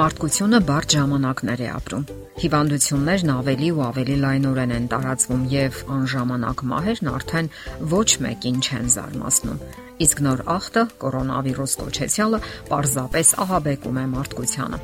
Մարդկությունը բարդ ժամանակներ է ապրում։ Հիվանդություններն ավելի ու ավելի լայնորեն են տարածվում եւ անժամանակ մահերն արդեն ոչ մեկին չեն զարմացնում։ Իսկ նոր ախտը կորոնավիրուս կոչեցյալը պարզապես ահաբեկում է մարդկությանը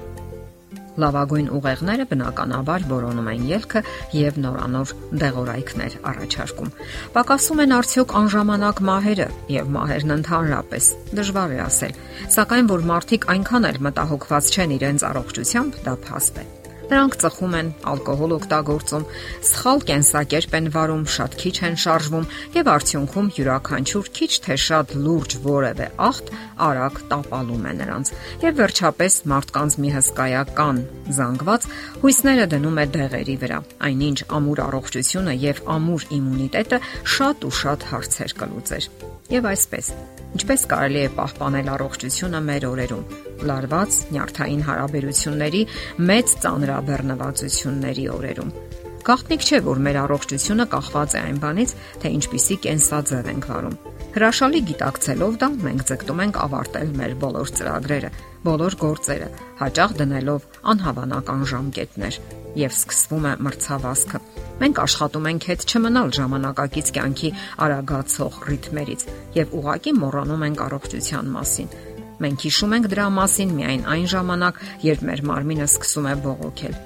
լավագույն ուղեղները բնականաբար որոնում են ելքը եւ նորանոր դեղորայքներ առաջարկում։ Պակասում են արդյոք անժամանակ մահերը եւ մահերն ընդհանրապես։ Դժվար է ասել, սակայն որ մարդիկ այնքան էլ մտահոգված չեն իրենց առողջությամբ, դա փաստ է։ Նրանք ծխում են, ալկոհոլ օգտագործում, սխալ կենսակերպ են վարում, շատ քիչ են շարժվում եւ արդյունքում յուրաքանչյուր քիչ թե շատ լուրջ որևէ ախտ արագ տապալում է նրանց։ Եվ վերջապես մարդկանց մի հսկայական զանգված հույսները դնում է դեղերի վրա։ Այնինչ ամուր առողջությունը եւ ամուր իմունիտետը շատ ու շատ հարցեր կլուծեր։ Եվ այսպես, ինչպես կարելի է պահպանել առողջությունը մեր օրերում լարված նյարդային հարաբերությունների մեծ ծանրաբեռնվածությունների օրերում։ Գաղտնիք չէ, որ մեր առողջությունը կախված է այն բանից, թե ինչպիսի կենսաձև ենք վարում։ Հրաշալի գիտակցելով դա, մենք ձգտում ենք ավարտել մեր բոլոր ծրագրերը, բոլոր գործերը, հաճախ դնելով անհավանական ժամկետներ, եւ սկսվում է մրցավազքը։ Մենք աշխատում ենք հետ չմնալ ժամանակակից կյանքի արագացող ռիթմերից եւ ուղակի մոռանում ենք առողջության մասին Մենք հիշում ենք դրա մասին միայն այն ժամանակ, երբ մեր մարմինը սկսում է բողոքել։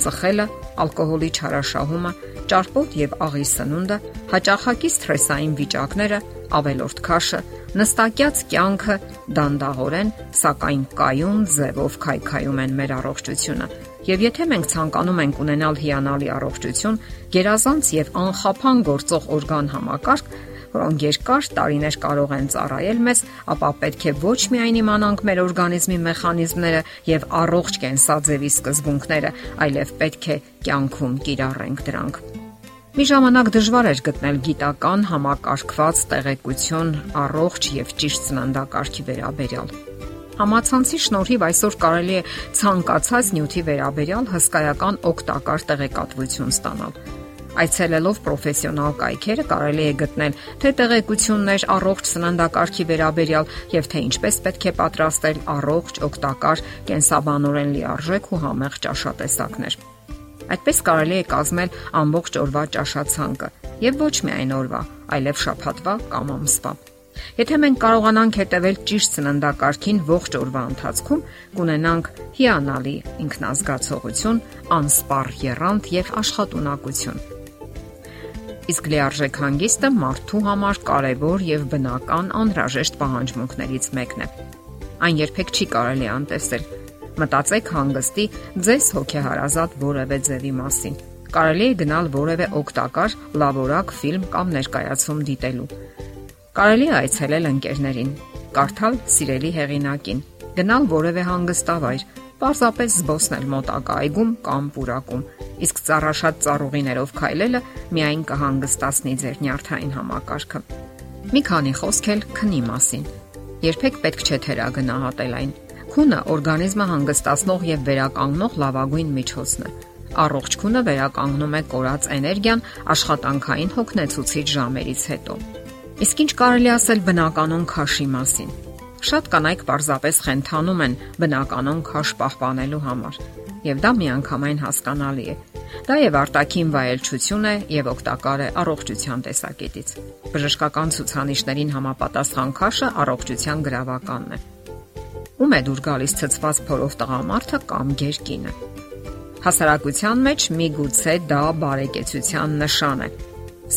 Ծխելը, ալկոհոլի չարաշահումը, ճարպոտ եւ աղի սնունդը, հաճախակի սթրեսային վիճակները, ավելորտ քաշը, նստակյաց կյանքը դանդաղորեն, սակայն կայուն ձևով քայքայում են մեր առողջությունը։ Եվ եթե մենք ցանկանում ենք ունենալ հիանալի առողջություն, գերազանց եւ անխափան գործող օրգան համակարգ, որոնք երկար տարիներ կարող են ծառայել մեզ, ապա պետք է ոչ միայն իմանանք մեր օրգանիզմի մեխանիզմները եւ առողջ կենսաձևի սկզբունքները, այլև պետք է կյանքում կիրառենք դրանք։ Մի ժամանակ դժվար էր գտնել գիտական համակարգված տեղեկություն առողջ եւ ճիշտ սննդակարգի վերաբերյալ։ Համացանցի շնորհիվ այսօր կարելի է ցանկացած նյութի վերաբերյալ հսկայական օգտակար տեղեկատվություն ստանալ Այցելելով պրոֆեսիոնալ կայքերը կարելի է գտնել թե տեղեկություններ առողջ սննդակարգի վերաբերյալ եւ թե ինչպես պետք է պատրաստել առողջ, օգտակար, կենսաբանորեն լիարժեք ու համեղ ճաշատեսակներ։ Այդպես կարելի է կազմել ամբողջ օրվա ճաշացանկը եւ ոչ միայն օրվա, այլև շաբաթվա կամ ամսվա։ Եթե մենք կարողանանք հետևել ճիշտ սննդակարգին ողջ օրվա ընթացքում, կունենանք հիանալի ինքնազգացողություն, անսպառ երանգ եւ աշխատունակություն։ Իսկ լիարժեք հանգիստը մարդու համար կարևոր եւ բնական անհրաժեշտ պահանջմունքներից մեկն է։ Այն երբեք չի կարելի անտեսել։ Մտածեք հանգստի ձեզ հոգեհարազատ որևէ ձևի մասին։ Կարելի է գնալ որևէ օգտակար լավորակ ֆիլմ կամ ներկայացում դիտելու։ Կարելի է այցելել ընկերներին, կարդալ սիրելի հեղինակին, գնալ որևէ հանգստավայր, Պարզապես զբոսնել մոտակա այգում կամ պուրակում, իսկ ծառաշատ ծառուղիներով քայլելը միայն կհանգստացնի ձեր նյարդային համակարգը։ Մի քանի խոսք էլ քնի մասին։ Երբեք պետք չէ թերագնահատել այն։ Քունը օրգանիզմը հանգստացնող եւ վերականգնող լավագույն միջոցն է։ Առողջ քունը վերականգնում է կորած էներգիան աշխատանքային հոգնեցուցիչ ժամերից հետո։ Իսկ ինչ կարելի ասել բնականon քաշի մասին։ Շատ կանայք պարզապես խենթանում են բնականon քաշ պահպանելու համար, եւ դա միանգամայն հասկանալի է։ Դա եւ արտաքին վայելչություն է եւ օգտակար է առողջության տեսակետից։ Բժշկական ցուցանիշներին համապատասխան քաշը առողջության գրավականն է։ Ում է դուր գալիս ցծված փորով տղամարդը կամ գերկինը։ Հասարակության մեջ միգուցե դա բարեկեցության նշան է,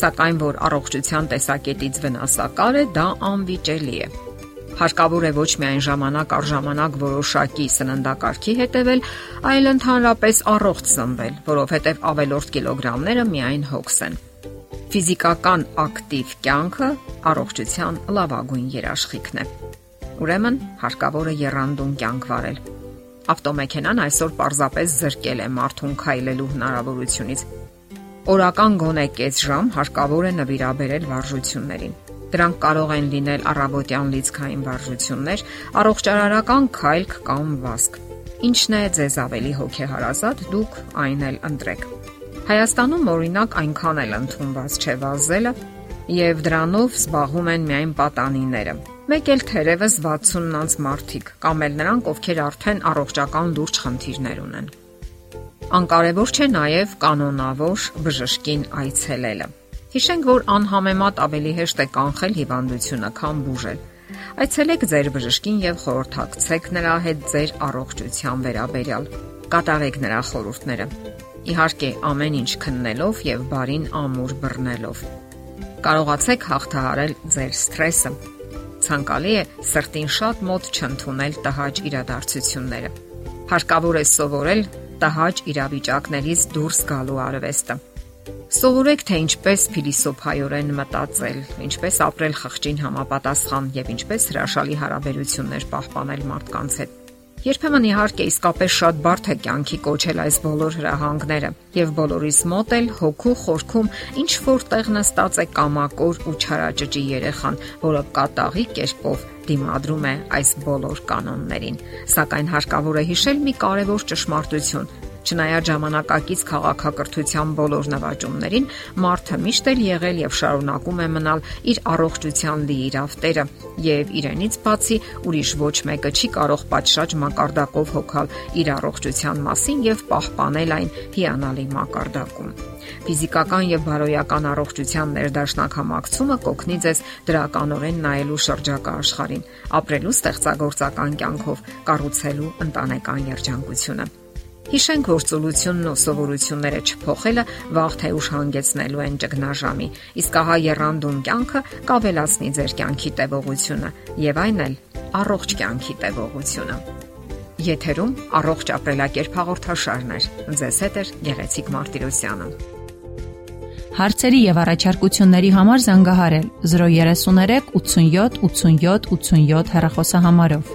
սակայն որ առողջության տեսակետից վնասակար է, դա անվիճելի է։ Հարկավոր է ոչ միայն ժամանակ առ ժամանակ որոշակի սննդակարգի հետևել, այլ ընդհանրապես առողջ սնվել, որովհետև ավելորդ կիլոգրամները միայն հոգս են։ Ֆիզիկական ակտիվ կյանքը առողջության լավագույն երաշխիքն է։ Ուրեմն հարկավոր է երանդուն կյանք վարել։ Ավտոմեքենան այսօր պարզապես զրկել է մարդուն քայլելու հնարավորությունից։ Օրական գոնե կես ժամ հարկավոր է նվիրաբերել վարժություններին Դրանք կարող են լինել առավոտյան լիցքային վարժություններ, առողջարարական քայլք կամ վազք։ Ինչն է ձեզ ավելի հոգեհարազատ, դուք այն էլ ընտրեք։ Հայաստանում օրինակ այնքան էլ ընդունված չէ վազելը, եւ դրանով զբաղվում են միայն պատանիները։ մեկ էլ թերևս 60-նանց մարդիկ կամ էլ նրանք, ովքեր արդեն առողջական լուրջ խնդիրներ ունեն։ Անկարևոր չէ նաև կանոնավոր բժշկին այցելելը։ Հիշենք, որ անհամեմատ ավելի հեշտ է կանխել հիվանդությունը, քան բուժել։ Այցելեք ձեր բժշկին եւ խորհրդակցեք նրա հետ ձեր առողջության վերաբերյալ։ Կատարեք նրա խորհուրդները։ Իհարկե, ամեն ինչ քննելով եւ բարին ամուր բռնելով։ Կարողացեք հաղթահարել ձեր սթրեսը։ Ցանկալի է սրտին շատ մոտ չընդունել տհաճ իրադարձությունները։ Հարկավոր է սովորել տհաճ իրավիճակներից դուրս գալու արվեստը Սովորեք թե ինչպես փիլիսոփայորեն մտածել, ինչպես ապրել խղճին համապատասխան եւ ինչպես հրաշալի հարաբերություններ պահպանել մարդկանց հետ։ Երբեմն իհարկե իսկապես շատ բարդ է կյանքի կոչել այս բոլոր հրահանգները եւ բոլորիս մոտ էլ հոգու խորքում ինչ որտեղ նստած է կամակոր ու չարաճճի երեխան, որը կատաղի կերպով դիմադրում է այս բոլոր կանոններին։ Սակայն հարկավոր է հիշել մի կարևոր ճշմարտություն, Չնայած ժամանակակից քաղաքակրթության բոլոր նվաճումներին, մարդը միշտ էլ եղել եւ շարունակում է մնալ իր առողջության լիիրավ տերը եւ իրենից բացի ուրիշ ոչ մեկը չի կարող պատշաճ մակարդակով հոգալ իր առողջության մասին եւ պահպանել այն հիանալի մակարդակում։ Ֆիզիկական եւ բարոյական առողջության ներդաշնակ համակցումը կօգնի ձեզ դրականորեն նայելու շրջակա աշխարհին, ապրելու ստեղծագործական կյանքով, կառուցելու ընտանեկան երջանկությունը։ Հիշենք, որ ծոլությունն ու սովորությունները չփոխելը վաղ թե ուշ հանգեցնելու են ճգնաժամի, իսկ ահա երանդուն կյանքը կավելացնի ձեր կյանքի տևողությունը եւ այն էլ առողջ կյանքի տևողությունը։ Եթերում առողջ ապրելակերպ հաղորդաշարն է։ Ձեզ հետ է Գեղեցիկ Մարտիրոսյանը։ Հարցերի եւ առաջարկությունների համար զանգահարել 033 87 87 87 հեռախոսահամարով։